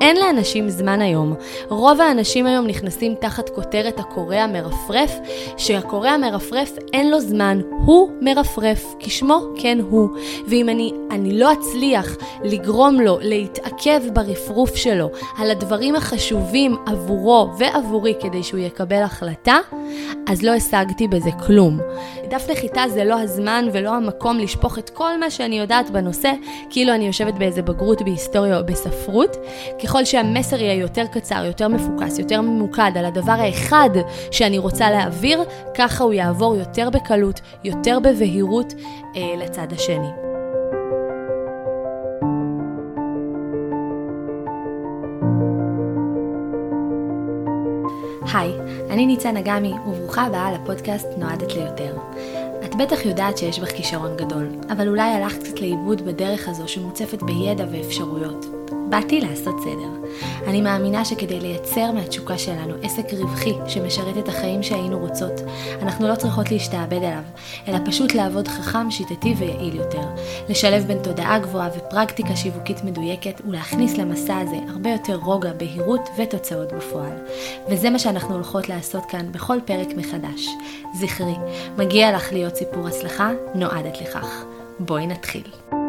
אין לאנשים זמן היום. רוב האנשים היום נכנסים תחת כותרת הקורא המרפרף, שהקורא המרפרף אין לו זמן, הוא מרפרף, כשמו כן הוא. ואם אני, אני לא אצליח לגרום לו להתעכב ברפרוף שלו על הדברים החשובים עבורו ועבורי כדי שהוא יקבל החלטה, אז לא השגתי בזה כלום. דף נחיתה זה לא הזמן ולא המקום לשפוך את כל מה שאני יודעת בנושא, כאילו אני יושבת באיזה בגרות בהיסטוריה או בספרות. ככל שהמסר יהיה יותר קצר, יותר מפוקס, יותר ממוקד על הדבר האחד שאני רוצה להעביר, ככה הוא יעבור יותר בקלות, יותר בבהירות אה, לצד השני. היי, אני ניצן אגמי, וברוכה הבאה לפודקאסט נועדת ליותר. את בטח יודעת שיש בך כישרון גדול, אבל אולי הלכת קצת לאיבוד בדרך הזו שמוצפת בידע ואפשרויות. באתי לעשות סדר. אני מאמינה שכדי לייצר מהתשוקה שלנו עסק רווחי שמשרת את החיים שהיינו רוצות, אנחנו לא צריכות להשתעבד עליו, אלא פשוט לעבוד חכם, שיטתי ויעיל יותר. לשלב בין תודעה גבוהה ופרקטיקה שיווקית מדויקת, ולהכניס למסע הזה הרבה יותר רוגע, בהירות ותוצאות בפועל. וזה מה שאנחנו הולכות לעשות כאן בכל פרק מחדש. זכרי, מגיע לך להיות סיפור הצלחה, נועדת לכך. בואי נתחיל.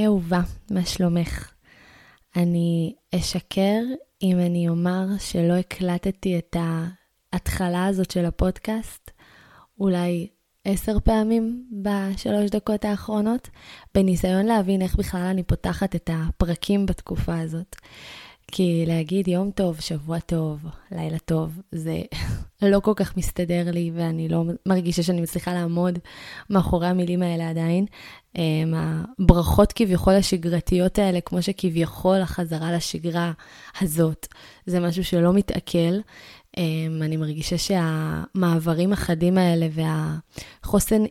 היי אהובה, מה שלומך? אני אשקר אם אני אומר שלא הקלטתי את ההתחלה הזאת של הפודקאסט, אולי עשר פעמים בשלוש דקות האחרונות, בניסיון להבין איך בכלל אני פותחת את הפרקים בתקופה הזאת. כי להגיד יום טוב, שבוע טוב, לילה טוב, זה לא כל כך מסתדר לי, ואני לא מרגישה שאני מצליחה לעמוד מאחורי המילים האלה עדיין. אמ, הברכות כביכול השגרתיות האלה, כמו שכביכול החזרה לשגרה הזאת, זה משהו שלא מתעכל. אמ, אני מרגישה שהמעברים החדים האלה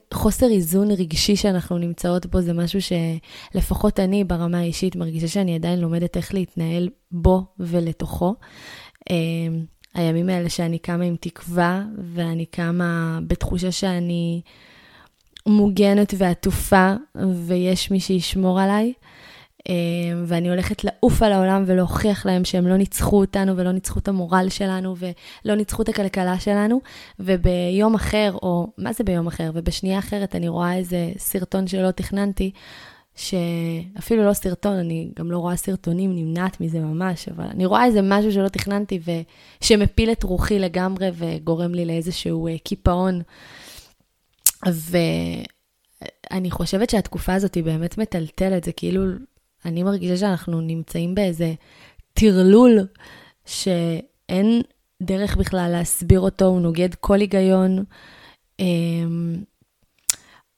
והחוסר איזון רגשי שאנחנו נמצאות בו, זה משהו שלפחות אני ברמה האישית מרגישה שאני עדיין לומדת איך להתנהל בו ולתוכו. אמ, הימים האלה שאני קמה עם תקווה, ואני קמה בתחושה שאני מוגנת ועטופה, ויש מי שישמור עליי. אמ, ואני הולכת לעוף על העולם ולהוכיח להם שהם לא ניצחו אותנו ולא ניצחו את המורל שלנו ולא ניצחו את הכלכלה שלנו. וביום אחר, או מה זה ביום אחר? ובשנייה אחרת אני רואה איזה סרטון שלא תכננתי, שאפילו לא סרטון, אני גם לא רואה סרטונים, נמנעת מזה ממש, אבל אני רואה איזה משהו שלא תכננתי ושמפיל את רוחי לגמרי וגורם לי לאיזשהו אה, קיפאון. ואני חושבת שהתקופה הזאת היא באמת מטלטלת, זה כאילו אני מרגישה שאנחנו נמצאים באיזה טרלול שאין דרך בכלל להסביר אותו, הוא נוגד כל היגיון. אמ,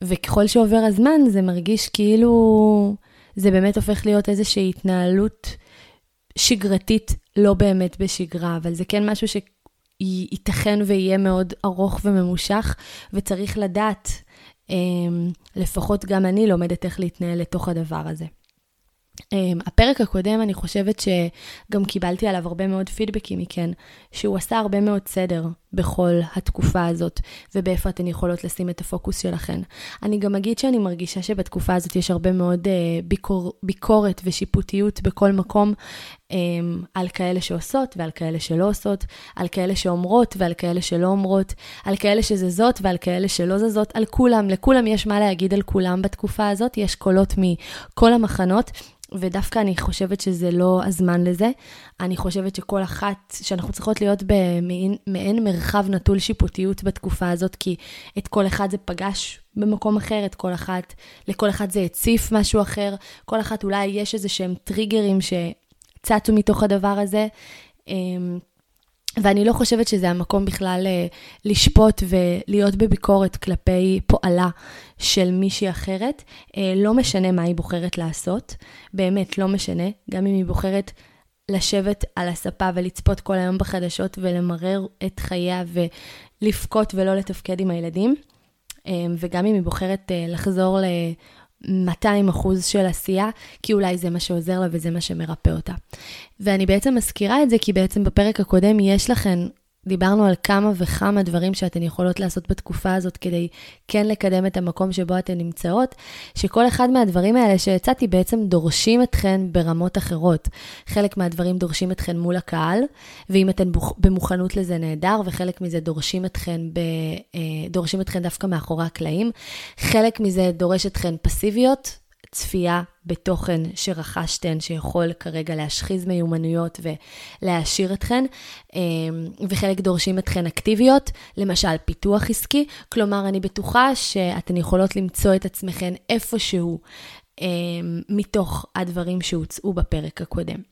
וככל שעובר הזמן זה מרגיש כאילו זה באמת הופך להיות איזושהי התנהלות שגרתית, לא באמת בשגרה, אבל זה כן משהו שייתכן ויהיה מאוד ארוך וממושך, וצריך לדעת, אמ, לפחות גם אני לומדת איך להתנהל לתוך הדבר הזה. Um, הפרק הקודם, אני חושבת שגם קיבלתי עליו הרבה מאוד פידבקים מכן, שהוא עשה הרבה מאוד סדר בכל התקופה הזאת, ובאיפה אתן יכולות לשים את הפוקוס שלכן. אני גם אגיד שאני מרגישה שבתקופה הזאת יש הרבה מאוד uh, ביקור, ביקורת ושיפוטיות בכל מקום, um, על כאלה שעושות ועל כאלה שלא עושות, על כאלה שאומרות ועל כאלה שלא אומרות, על כאלה שזזות ועל כאלה שלא זזות, על כולם, לכולם יש מה להגיד על כולם בתקופה הזאת, יש קולות מכל המחנות. ודווקא אני חושבת שזה לא הזמן לזה. אני חושבת שכל אחת, שאנחנו צריכות להיות במעין מרחב נטול שיפוטיות בתקופה הזאת, כי את כל אחד זה פגש במקום אחר, את כל אחת, לכל אחד זה הציף משהו אחר, כל אחת אולי יש איזה שהם טריגרים שצצו מתוך הדבר הזה. אמ, ואני לא חושבת שזה המקום בכלל אה, לשפוט ולהיות בביקורת כלפי פועלה של מישהי אחרת. אה, לא משנה מה היא בוחרת לעשות, באמת לא משנה, גם אם היא בוחרת לשבת על הספה ולצפות כל היום בחדשות ולמרר את חייה ולבכות ולא לתפקד עם הילדים. אה, וגם אם היא בוחרת לחזור ל... 200 אחוז של עשייה, כי אולי זה מה שעוזר לה וזה מה שמרפא אותה. ואני בעצם מזכירה את זה כי בעצם בפרק הקודם יש לכן דיברנו על כמה וכמה דברים שאתן יכולות לעשות בתקופה הזאת כדי כן לקדם את המקום שבו אתן נמצאות, שכל אחד מהדברים האלה שהצעתי בעצם דורשים אתכן ברמות אחרות. חלק מהדברים דורשים אתכן מול הקהל, ואם אתן במוכנות לזה נהדר, וחלק מזה דורשים אתכן, ב, אה, דורשים אתכן דווקא מאחורי הקלעים. חלק מזה דורש אתכן פסיביות, צפייה בתוכן שרכשתן, שיכול כרגע להשחיז מיומנויות ולהעשיר אתכן, אמ, וחלק דורשים אתכן אקטיביות, למשל פיתוח עסקי, כלומר, אני בטוחה שאתן יכולות למצוא את עצמכן איפשהו אמ, מתוך הדברים שהוצאו בפרק הקודם.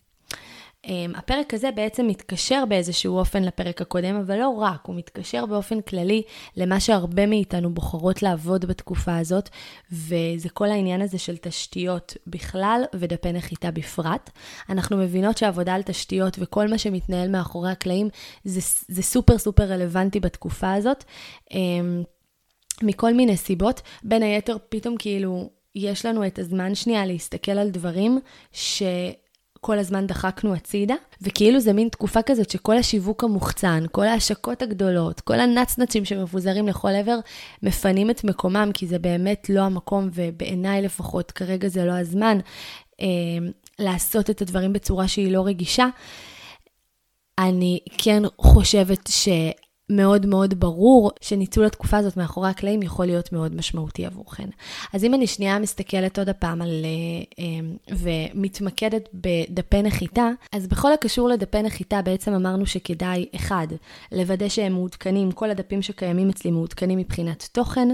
Um, הפרק הזה בעצם מתקשר באיזשהו אופן לפרק הקודם, אבל לא רק, הוא מתקשר באופן כללי למה שהרבה מאיתנו בוחרות לעבוד בתקופה הזאת, וזה כל העניין הזה של תשתיות בכלל ודפי נחיתה בפרט. אנחנו מבינות שעבודה על תשתיות וכל מה שמתנהל מאחורי הקלעים זה, זה סופר סופר רלוונטי בתקופה הזאת, um, מכל מיני סיבות. בין היתר, פתאום כאילו... יש לנו את הזמן שנייה להסתכל על דברים ש... כל הזמן דחקנו הצידה, וכאילו זה מין תקופה כזאת שכל השיווק המוחצן, כל ההשקות הגדולות, כל הנצנצים שמפוזרים לכל עבר, מפנים את מקומם, כי זה באמת לא המקום, ובעיניי לפחות, כרגע זה לא הזמן, אה, לעשות את הדברים בצורה שהיא לא רגישה. אני כן חושבת ש... מאוד מאוד ברור שניצול התקופה הזאת מאחורי הקלעים יכול להיות מאוד משמעותי עבורכן. אז אם אני שנייה מסתכלת עוד הפעם על... אה, אה, ומתמקדת בדפי נחיתה, אז בכל הקשור לדפי נחיתה בעצם אמרנו שכדאי, אחד, לוודא שהם מעודכנים, כל הדפים שקיימים אצלי מעודכנים מבחינת תוכן,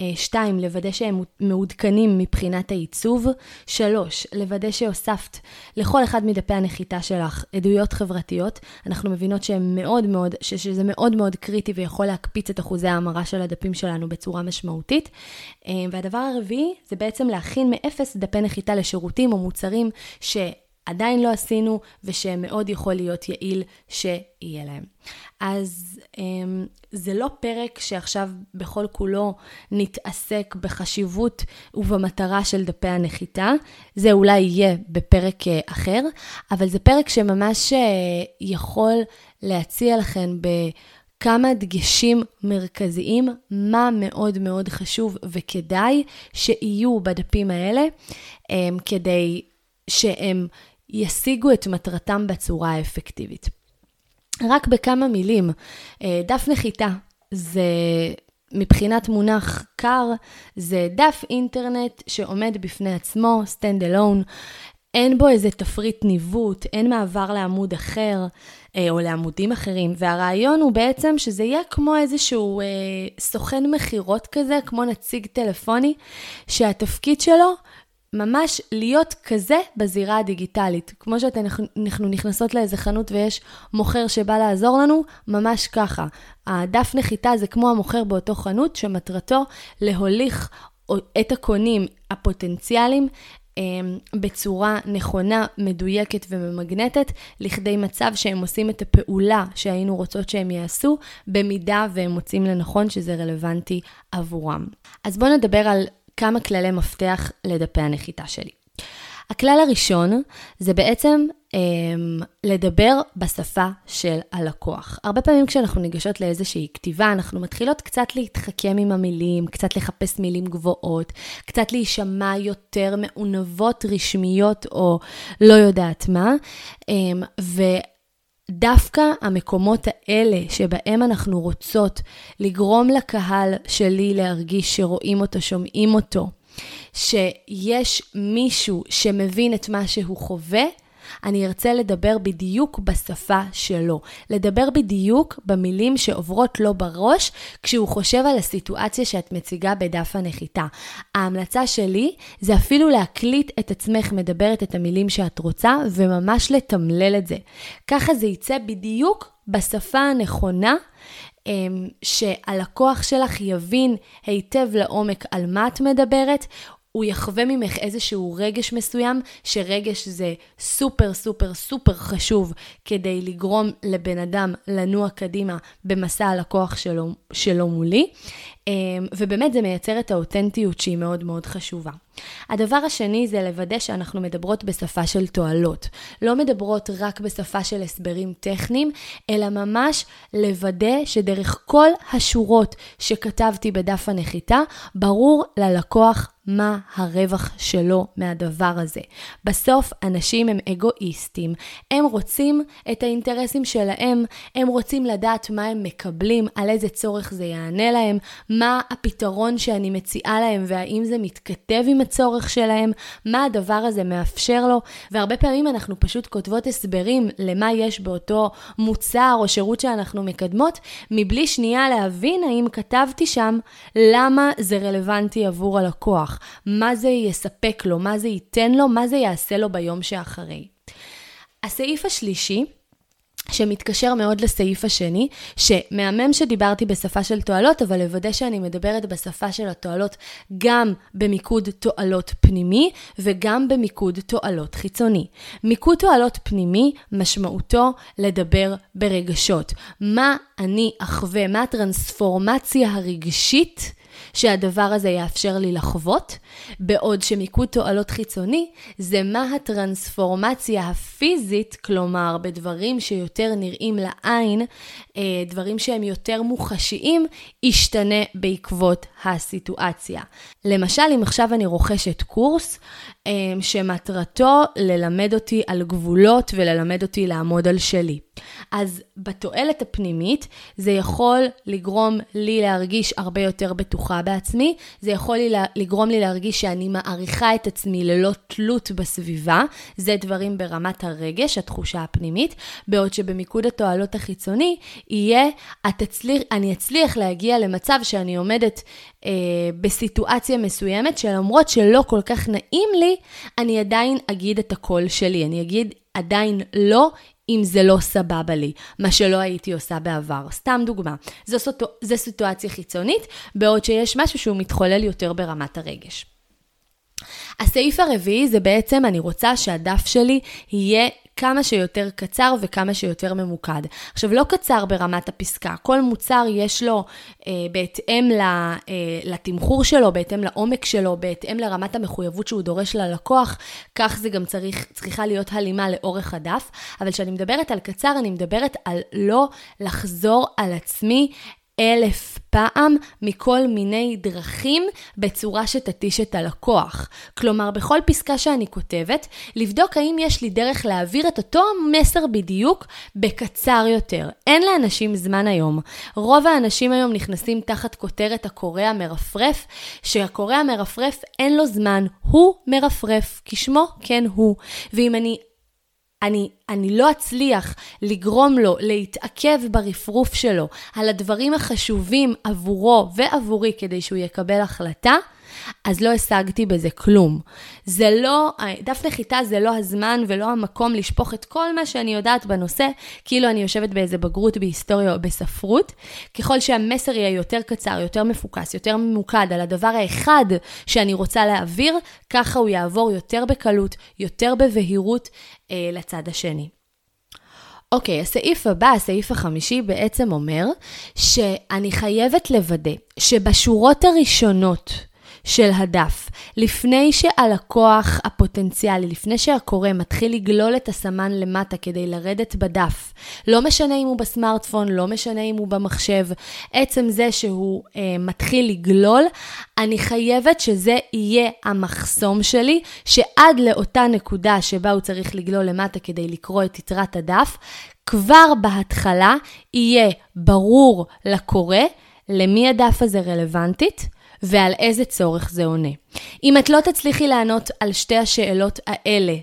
אה, שתיים, לוודא שהם מעודכנים מבחינת העיצוב. שלוש, לוודא שהוספת לכל אחד מדפי הנחיתה שלך עדויות חברתיות. אנחנו מבינות שהם מאוד מאוד, שזה מאוד מאוד קריטי ויכול להקפיץ את אחוזי ההמרה של הדפים שלנו בצורה משמעותית. אה, והדבר הרביעי זה בעצם להכין מאפס דפי נחיתה לשירותים או מוצרים ש... עדיין לא עשינו, ושמאוד יכול להיות יעיל שיהיה להם. אז אמ, זה לא פרק שעכשיו בכל כולו נתעסק בחשיבות ובמטרה של דפי הנחיתה, זה אולי יהיה בפרק אה, אחר, אבל זה פרק שממש אה, יכול להציע לכם ב... כמה דגשים מרכזיים, מה מאוד מאוד חשוב וכדאי שיהיו בדפים האלה, אמ, כדי שהם ישיגו את מטרתם בצורה האפקטיבית. רק בכמה מילים, אה, דף נחיתה זה מבחינת מונח קר, זה דף אינטרנט שעומד בפני עצמו, stand alone, אין בו איזה תפריט ניווט, אין מעבר לעמוד אחר אה, או לעמודים אחרים, והרעיון הוא בעצם שזה יהיה כמו איזשהו אה, סוכן מכירות כזה, כמו נציג טלפוני, שהתפקיד שלו ממש להיות כזה בזירה הדיגיטלית. כמו שאנחנו נכנסות לאיזה חנות ויש מוכר שבא לעזור לנו, ממש ככה. הדף נחיתה זה כמו המוכר באותו חנות, שמטרתו להוליך את הקונים הפוטנציאליים אמ, בצורה נכונה, מדויקת וממגנטת, לכדי מצב שהם עושים את הפעולה שהיינו רוצות שהם יעשו, במידה והם מוצאים לנכון שזה רלוונטי עבורם. אז בואו נדבר על כמה כללי מפתח לדפי הנחיתה שלי. הכלל הראשון זה בעצם אה, לדבר בשפה של הלקוח. הרבה פעמים כשאנחנו ניגשות לאיזושהי כתיבה, אנחנו מתחילות קצת להתחכם עם המילים, קצת לחפש מילים גבוהות, קצת להישמע יותר מעונבות, רשמיות או לא יודעת מה. אה, ו... דווקא המקומות האלה שבהם אנחנו רוצות לגרום לקהל שלי להרגיש שרואים אותו, שומעים אותו, שיש מישהו שמבין את מה שהוא חווה, אני ארצה לדבר בדיוק בשפה שלו. לדבר בדיוק במילים שעוברות לו בראש כשהוא חושב על הסיטואציה שאת מציגה בדף הנחיתה. ההמלצה שלי זה אפילו להקליט את עצמך מדברת את המילים שאת רוצה וממש לתמלל את זה. ככה זה יצא בדיוק בשפה הנכונה. אמ, שהלקוח שלך יבין היטב לעומק על מה את מדברת, הוא יחווה ממך איזשהו רגש מסוים, שרגש זה סופר סופר סופר חשוב כדי לגרום לבן אדם לנוע קדימה במסע הלקוח שלו, שלו מולי. אמ, ובאמת זה מייצר את האותנטיות שהיא מאוד מאוד חשובה. הדבר השני זה לוודא שאנחנו מדברות בשפה של תועלות. לא מדברות רק בשפה של הסברים טכניים, אלא ממש לוודא שדרך כל השורות שכתבתי בדף הנחיתה, ברור ללקוח מה הרווח שלו מהדבר הזה. בסוף אנשים הם אגואיסטים, הם רוצים את האינטרסים שלהם, הם רוצים לדעת מה הם מקבלים, על איזה צורך זה יענה להם, מה הפתרון שאני מציעה להם והאם זה מתכתב עם הצורך שלהם, מה הדבר הזה מאפשר לו, והרבה פעמים אנחנו פשוט כותבות הסברים למה יש באותו מוצר או שירות שאנחנו מקדמות, מבלי שנייה להבין האם כתבתי שם למה זה רלוונטי עבור הלקוח. מה זה יספק לו, מה זה ייתן לו, מה זה יעשה לו ביום שאחרי. הסעיף השלישי, שמתקשר מאוד לסעיף השני, שמהמם שדיברתי בשפה של תועלות, אבל לוודא שאני מדברת בשפה של התועלות גם במיקוד תועלות פנימי וגם במיקוד תועלות חיצוני. מיקוד תועלות פנימי משמעותו לדבר ברגשות. מה אני אחווה, מה הטרנספורמציה הרגשית שהדבר הזה יאפשר לי לחוות, בעוד שמיקוד תועלות חיצוני זה מה הטרנספורמציה הפיזית, כלומר בדברים שיותר נראים לעין, אה, דברים שהם יותר מוחשיים, ישתנה בעקבות הסיטואציה. למשל, אם עכשיו אני רוכשת קורס אה, שמטרתו ללמד אותי על גבולות וללמד אותי לעמוד על שלי. אז בתועלת הפנימית זה יכול לגרום לי להרגיש הרבה יותר בטוחה בעצמי, זה יכול לי לגרום לי להרגיש שאני מעריכה את עצמי ללא תלות בסביבה, זה דברים ברמת הרגש, התחושה הפנימית, בעוד שבמיקוד התועלות החיצוני יהיה, אצליח, אני אצליח להגיע למצב שאני עומדת אה, בסיטואציה מסוימת, שלמרות שלא כל כך נעים לי, אני עדיין אגיד את הקול שלי, אני אגיד עדיין לא, אם זה לא סבבה לי, מה שלא הייתי עושה בעבר. סתם דוגמה, זו, סוטו, זו סיטואציה חיצונית, בעוד שיש משהו שהוא מתחולל יותר ברמת הרגש. הסעיף הרביעי זה בעצם, אני רוצה שהדף שלי יהיה כמה שיותר קצר וכמה שיותר ממוקד. עכשיו, לא קצר ברמת הפסקה, כל מוצר יש לו אה, בהתאם ל, אה, לתמחור שלו, בהתאם לעומק שלו, בהתאם לרמת המחויבות שהוא דורש ללקוח, כך זה גם צריך, צריכה להיות הלימה לאורך הדף. אבל כשאני מדברת על קצר, אני מדברת על לא לחזור על עצמי אלף פעם מכל מיני דרכים בצורה שתתיש את הלקוח. כלומר, בכל פסקה שאני כותבת, לבדוק האם יש לי דרך להעביר את אותו מסר בדיוק בקצר יותר. אין לאנשים זמן היום. רוב האנשים היום נכנסים תחת כותרת הקורא המרפרף, שהקורא המרפרף אין לו זמן, הוא מרפרף, כשמו כן הוא. ואם אני אני, אני לא אצליח לגרום לו להתעכב ברפרוף שלו על הדברים החשובים עבורו ועבורי כדי שהוא יקבל החלטה, אז לא השגתי בזה כלום. זה לא, דף נחיתה זה לא הזמן ולא המקום לשפוך את כל מה שאני יודעת בנושא, כאילו אני יושבת באיזה בגרות בהיסטוריה או בספרות. ככל שהמסר יהיה יותר קצר, יותר מפוקס, יותר ממוקד על הדבר האחד שאני רוצה להעביר, ככה הוא יעבור יותר בקלות, יותר בבהירות אה, לצד השני. אוקיי, okay, הסעיף הבא, הסעיף החמישי, בעצם אומר שאני חייבת לוודא שבשורות הראשונות של הדף. לפני שהלקוח הפוטנציאלי, לפני שהקורא מתחיל לגלול את הסמן למטה כדי לרדת בדף, לא משנה אם הוא בסמארטפון, לא משנה אם הוא במחשב, עצם זה שהוא אה, מתחיל לגלול, אני חייבת שזה יהיה המחסום שלי, שעד לאותה נקודה שבה הוא צריך לגלול למטה כדי לקרוא את יתרת הדף, כבר בהתחלה יהיה ברור לקורא למי הדף הזה רלוונטית, ועל איזה צורך זה עונה. אם את לא תצליחי לענות על שתי השאלות האלה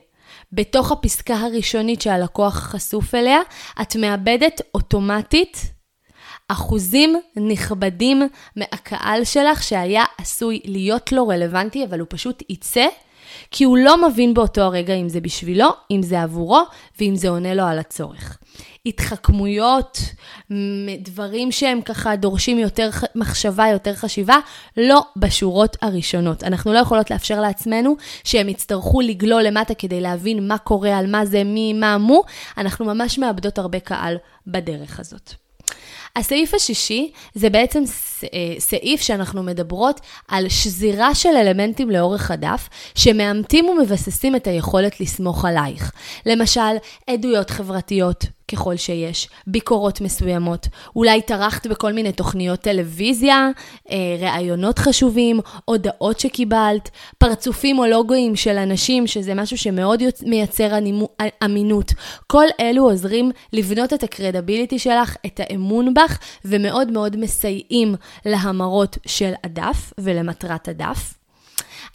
בתוך הפסקה הראשונית שהלקוח חשוף אליה, את מאבדת אוטומטית אחוזים נכבדים מהקהל שלך שהיה עשוי להיות לו רלוונטי, אבל הוא פשוט יצא, כי הוא לא מבין באותו הרגע אם זה בשבילו, אם זה עבורו, ואם זה עונה לו על הצורך. התחכמויות, דברים שהם ככה דורשים יותר מחשבה, יותר חשיבה, לא בשורות הראשונות. אנחנו לא יכולות לאפשר לעצמנו שהם יצטרכו לגלול למטה כדי להבין מה קורה, על מה זה, מי, מה, מו. אנחנו ממש מאבדות הרבה קהל בדרך הזאת. הסעיף השישי זה בעצם אה, סעיף שאנחנו מדברות על שזירה של אלמנטים לאורך הדף, שמאמתים ומבססים את היכולת לסמוך עלייך. למשל, עדויות חברתיות, ככל שיש, ביקורות מסוימות, אולי טרחת בכל מיני תוכניות טלוויזיה, אה, ראיונות חשובים, הודעות שקיבלת, פרצופים או לוגויים של אנשים, שזה משהו שמאוד מייצר אמינות. כל אלו עוזרים לבנות את הקרדיביליטי שלך, את האמון בך, ומאוד מאוד מסייעים להמרות של הדף ולמטרת הדף.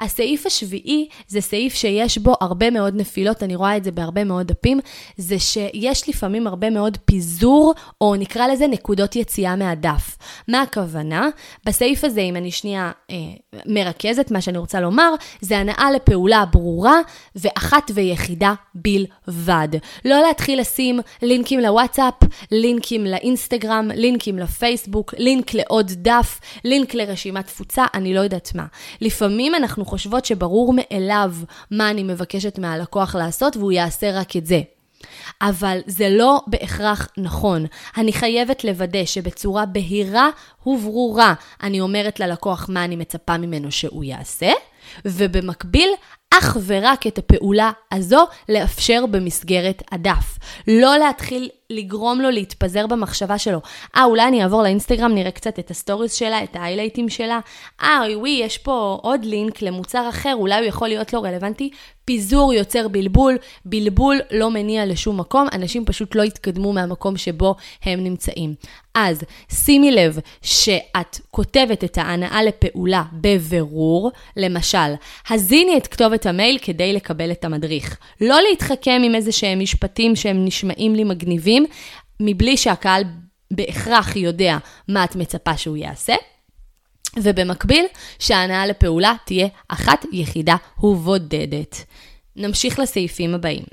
הסעיף השביעי זה סעיף שיש בו הרבה מאוד נפילות, אני רואה את זה בהרבה מאוד דפים, זה שיש לפעמים הרבה מאוד פיזור, או נקרא לזה נקודות יציאה מהדף. מה הכוונה? בסעיף הזה, אם אני שנייה אה, מרכזת, מה שאני רוצה לומר, זה הנאה לפעולה ברורה ואחת ויחידה בלבד. לא להתחיל לשים לינקים לוואטסאפ, לינקים לאינסטגרם, לינקים לפייסבוק, לינק לעוד דף, לינק לרשימת תפוצה, אני לא יודעת מה. לפעמים אנחנו חושבות שברור מאליו מה אני מבקשת מהלקוח לעשות והוא יעשה רק את זה. אבל זה לא בהכרח נכון. אני חייבת לוודא שבצורה בהירה וברורה אני אומרת ללקוח מה אני מצפה ממנו שהוא יעשה, ובמקביל אך ורק את הפעולה הזו לאפשר במסגרת הדף. לא להתחיל לגרום לו להתפזר במחשבה שלו. אה, אולי אני אעבור לאינסטגרם, נראה קצת את הסטוריס שלה, את ה highlightים שלה. אה, וואי, יש פה עוד לינק למוצר אחר, אולי הוא יכול להיות לו רלוונטי. פיזור יוצר בלבול, בלבול לא מניע לשום מקום, אנשים פשוט לא יתקדמו מהמקום שבו הם נמצאים. אז שימי לב שאת כותבת את ההנעה לפעולה בבירור, למשל, הזיני את כתובת המייל כדי לקבל את המדריך. לא להתחכם עם איזה שהם משפטים שהם נשמעים לי מגניבים, מבלי שהקהל בהכרח יודע מה את מצפה שהוא יעשה. ובמקביל, שההנאה לפעולה תהיה אחת יחידה ובודדת. נמשיך לסעיפים הבאים.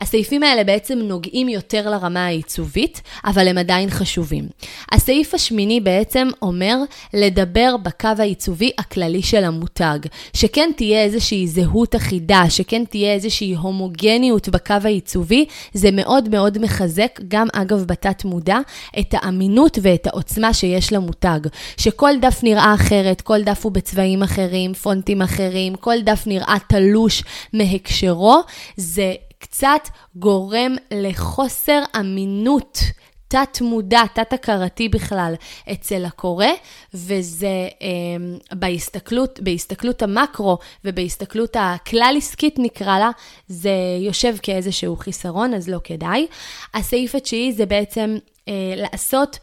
הסעיפים האלה בעצם נוגעים יותר לרמה העיצובית, אבל הם עדיין חשובים. הסעיף השמיני בעצם אומר לדבר בקו העיצובי הכללי של המותג, שכן תהיה איזושהי זהות אחידה, שכן תהיה איזושהי הומוגניות בקו העיצובי, זה מאוד מאוד מחזק, גם אגב בתת מודע, את האמינות ואת העוצמה שיש למותג. שכל דף נראה אחרת, כל דף הוא בצבעים אחרים, פונטים אחרים, כל דף נראה תלוש מהקשרו, זה קצת גורם לחוסר אמינות. תת-מודע, תת-הכרתי בכלל אצל הקורא, וזה אה, בהסתכלות, בהסתכלות המקרו ובהסתכלות הכלל-עסקית נקרא לה, זה יושב כאיזשהו חיסרון, אז לא כדאי. הסעיף התשיעי זה בעצם אה, לעשות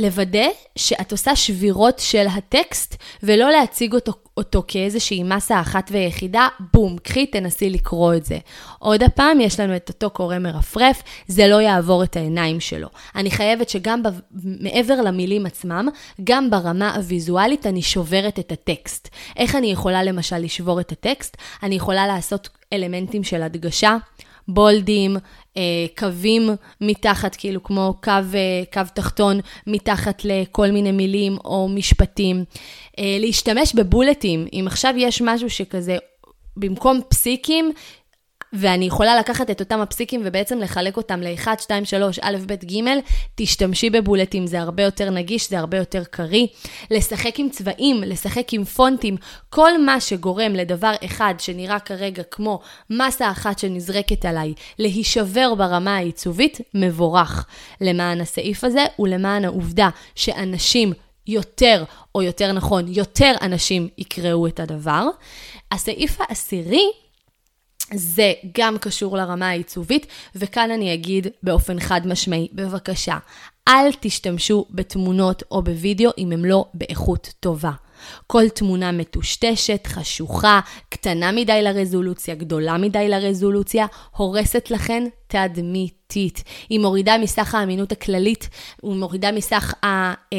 לוודא שאת עושה שבירות של הטקסט, ולא להציג אותו, אותו כאיזושהי מסה אחת ויחידה, בום, קחי, תנסי לקרוא את זה. עוד הפעם, יש לנו את אותו קורא מרפרף, זה לא יעבור את העיניים שלו. אני חייבת שגם ב... מעבר למילים עצמם, גם ברמה הוויזואלית אני שוברת את הטקסט. איך אני יכולה למשל לשבור את הטקסט? אני יכולה לעשות אלמנטים של הדגשה. בולדים, אה, קווים מתחת, כאילו כמו קו, אה, קו תחתון מתחת לכל מיני מילים או משפטים. אה, להשתמש בבולטים, אם עכשיו יש משהו שכזה, במקום פסיקים, ואני יכולה לקחת את אותם הפסיקים ובעצם לחלק אותם ל-1, 2, 3, א', ב', ג', תשתמשי בבולטים, זה הרבה יותר נגיש, זה הרבה יותר קריא. לשחק עם צבעים, לשחק עם פונטים, כל מה שגורם לדבר אחד שנראה כרגע כמו מסה אחת שנזרקת עליי, להישבר ברמה העיצובית, מבורך. למען הסעיף הזה ולמען העובדה שאנשים יותר, או יותר נכון, יותר אנשים יקראו את הדבר. הסעיף העשירי זה גם קשור לרמה העיצובית, וכאן אני אגיד באופן חד משמעי, בבקשה, אל תשתמשו בתמונות או בווידאו אם הם לא באיכות טובה. כל תמונה מטושטשת, חשוכה, קטנה מדי לרזולוציה, גדולה מדי לרזולוציה, הורסת לכן תדמיתית. היא מורידה מסך האמינות הכללית, היא מורידה מסך ה, אמ,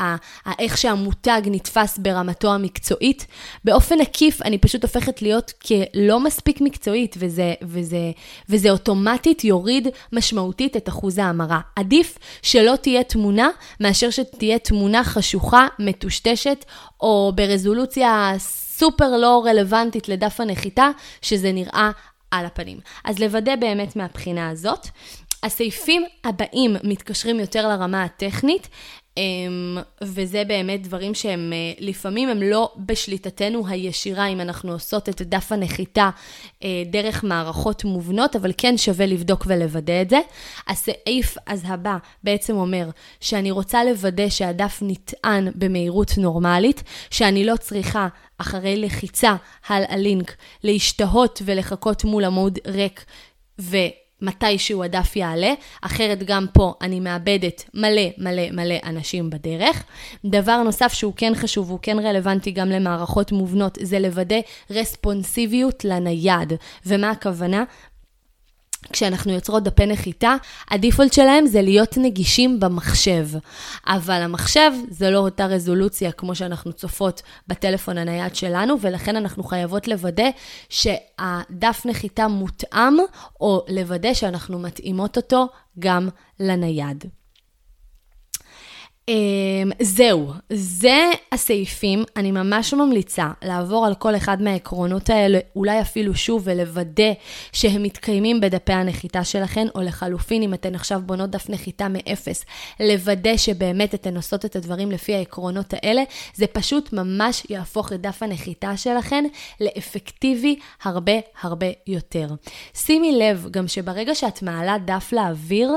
ה, ה, איך שהמותג נתפס ברמתו המקצועית. באופן עקיף, אני פשוט הופכת להיות כלא מספיק מקצועית, וזה, וזה, וזה אוטומטית יוריד משמעותית את אחוז ההמרה. עדיף שלא תהיה תמונה, מאשר שתהיה תמונה חשוכה, מטושטשת, או ברזולוציה סופר לא רלוונטית לדף הנחיתה, שזה נראה על הפנים. אז לוודא באמת מהבחינה הזאת. הסעיפים הבאים מתקשרים יותר לרמה הטכנית, וזה באמת דברים שהם אה, לפעמים הם לא בשליטתנו הישירה אם אנחנו עושות את דף הנחיתה אה, דרך מערכות מובנות, אבל כן שווה לבדוק ולוודא את זה. הסעיף אז הבא בעצם אומר שאני רוצה לוודא שהדף נטען במהירות נורמלית, שאני לא צריכה אחרי לחיצה על הלינק להשתהות ולחכות מול עמוד ריק. ו... מתישהו הדף יעלה, אחרת גם פה אני מאבדת מלא מלא מלא אנשים בדרך. דבר נוסף שהוא כן חשוב, הוא כן רלוונטי גם למערכות מובנות, זה לוודא רספונסיביות לנייד. ומה הכוונה? כשאנחנו יוצרות דפי נחיתה, הדיפולט שלהם זה להיות נגישים במחשב. אבל המחשב זה לא אותה רזולוציה כמו שאנחנו צופות בטלפון הנייד שלנו, ולכן אנחנו חייבות לוודא שהדף נחיתה מותאם, או לוודא שאנחנו מתאימות אותו גם לנייד. Um, זהו, זה הסעיפים. אני ממש ממליצה לעבור על כל אחד מהעקרונות האלה, אולי אפילו שוב, ולוודא שהם מתקיימים בדפי הנחיתה שלכן, או לחלופין, אם אתן עכשיו בונות דף נחיתה מאפס, לוודא שבאמת אתן עושות את הדברים לפי העקרונות האלה. זה פשוט ממש יהפוך את דף הנחיתה שלכן לאפקטיבי הרבה הרבה יותר. שימי לב גם שברגע שאת מעלה דף לאוויר,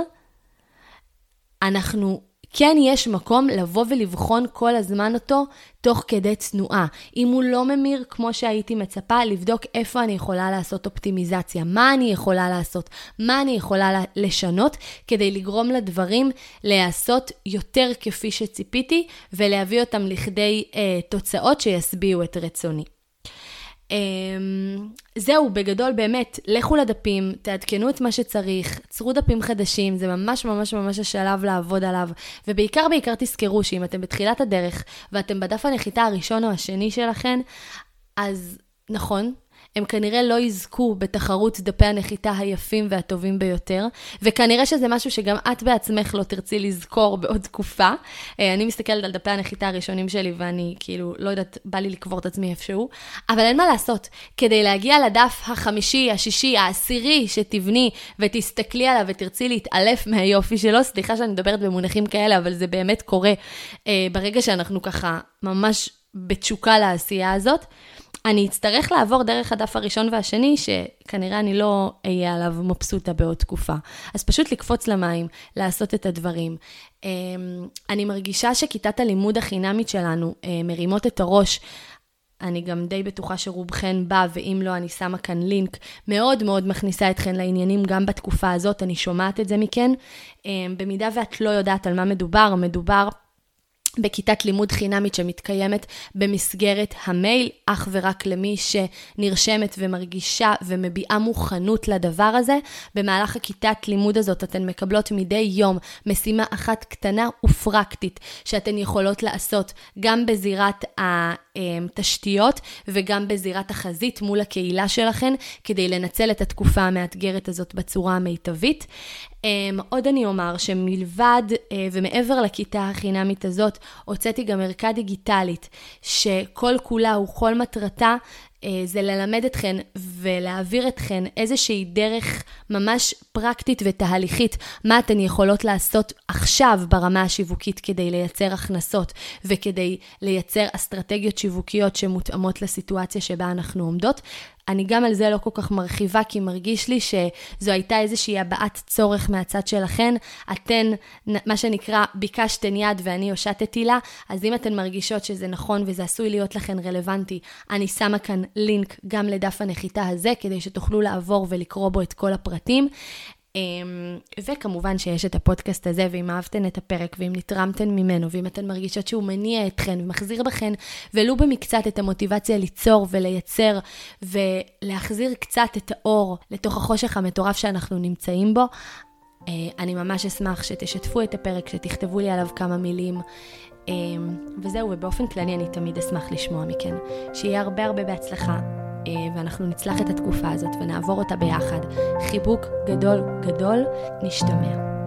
אנחנו כן יש מקום לבוא ולבחון כל הזמן אותו תוך כדי תנועה. אם הוא לא ממיר כמו שהייתי מצפה, לבדוק איפה אני יכולה לעשות אופטימיזציה, מה אני יכולה לעשות, מה אני יכולה לשנות, כדי לגרום לדברים להיעשות יותר כפי שציפיתי, ולהביא אותם לכדי אה, תוצאות שישביעו את רצוני. Um, זהו, בגדול באמת, לכו לדפים, תעדכנו את מה שצריך, צרו דפים חדשים, זה ממש ממש ממש השלב לעבוד עליו. ובעיקר בעיקר תזכרו שאם אתם בתחילת הדרך ואתם בדף הנחיתה הראשון או השני שלכם, אז נכון, הם כנראה לא יזכו בתחרות דפי הנחיתה היפים והטובים ביותר, וכנראה שזה משהו שגם את בעצמך לא תרצי לזכור בעוד תקופה. אה, אני מסתכלת על דפי הנחיתה הראשונים שלי ואני כאילו, לא יודעת, בא לי לקבור את עצמי איפשהו, אבל אין מה לעשות. כדי להגיע לדף החמישי, השישי, העשירי שתבני ותסתכלי עליו ותרצי להתעלף מהיופי שלו, סליחה שאני מדברת במונחים כאלה, אבל זה באמת קורה אה, ברגע שאנחנו ככה ממש בתשוקה לעשייה הזאת. אני אצטרך לעבור דרך הדף הראשון והשני, שכנראה אני לא אהיה עליו מבסוטה בעוד תקופה. אז פשוט לקפוץ למים, לעשות את הדברים. אמ, אני מרגישה שכיתת הלימוד החינמית שלנו אה, מרימות את הראש. אני גם די בטוחה שרובכן בא, ואם לא, אני שמה כאן לינק, מאוד מאוד מכניסה אתכן לעניינים גם בתקופה הזאת, אני שומעת את זה מכן. אמ, במידה ואת לא יודעת על מה מדובר, מדובר בכיתת לימוד חינמית שמתקיימת במסגרת המייל, אך ורק למי שנרשמת ומרגישה ומביעה מוכנות לדבר הזה. במהלך הכיתת לימוד הזאת אתן מקבלות מדי יום משימה אחת קטנה ופרקטית שאתן יכולות לעשות גם בזירת התשתיות וגם בזירת החזית מול הקהילה שלכן, כדי לנצל את התקופה המאתגרת הזאת בצורה המיטבית. Um, עוד אני אומר שמלבד uh, ומעבר לכיתה החינמית הזאת, הוצאתי גם ערכה דיגיטלית, שכל כולה וכל מטרתה אה, זה ללמד אתכן ולהעביר אתכן איזושהי דרך ממש פרקטית ותהליכית, מה אתן יכולות לעשות עכשיו ברמה השיווקית כדי לייצר הכנסות וכדי לייצר אסטרטגיות שיווקיות שמותאמות לסיטואציה שבה אנחנו עומדות. אני גם על זה לא כל כך מרחיבה, כי מרגיש לי שזו הייתה איזושהי הבעת צורך מהצד שלכן. אתן, מה שנקרא, ביקשתן יד ואני הושטתי לה, אז אם אתן מרגישות שזה נכון וזה עשוי להיות לכן רלוונטי, אני שמה כאן לינק גם לדף הנחיתה הזה, כדי שתוכלו לעבור ולקרוא בו את כל הפרטים. אמ, וכמובן שיש את הפודקאסט הזה, ואם אהבתן את הפרק, ואם נתרמתן ממנו, ואם אתן מרגישות שהוא מניע אתכן ומחזיר בכן, ולו במקצת את המוטיבציה ליצור ולייצר, ולהחזיר קצת את האור לתוך החושך המטורף שאנחנו נמצאים בו, אה, אני ממש אשמח שתשתפו את הפרק, שתכתבו לי עליו כמה מילים. אמ, וזהו, ובאופן כללי אני תמיד אשמח לשמוע מכן. שיהיה הרבה הרבה בהצלחה. אה, ואנחנו נצלח את התקופה הזאת ונעבור אותה ביחד. חיבוק גדול גדול, נשתמע.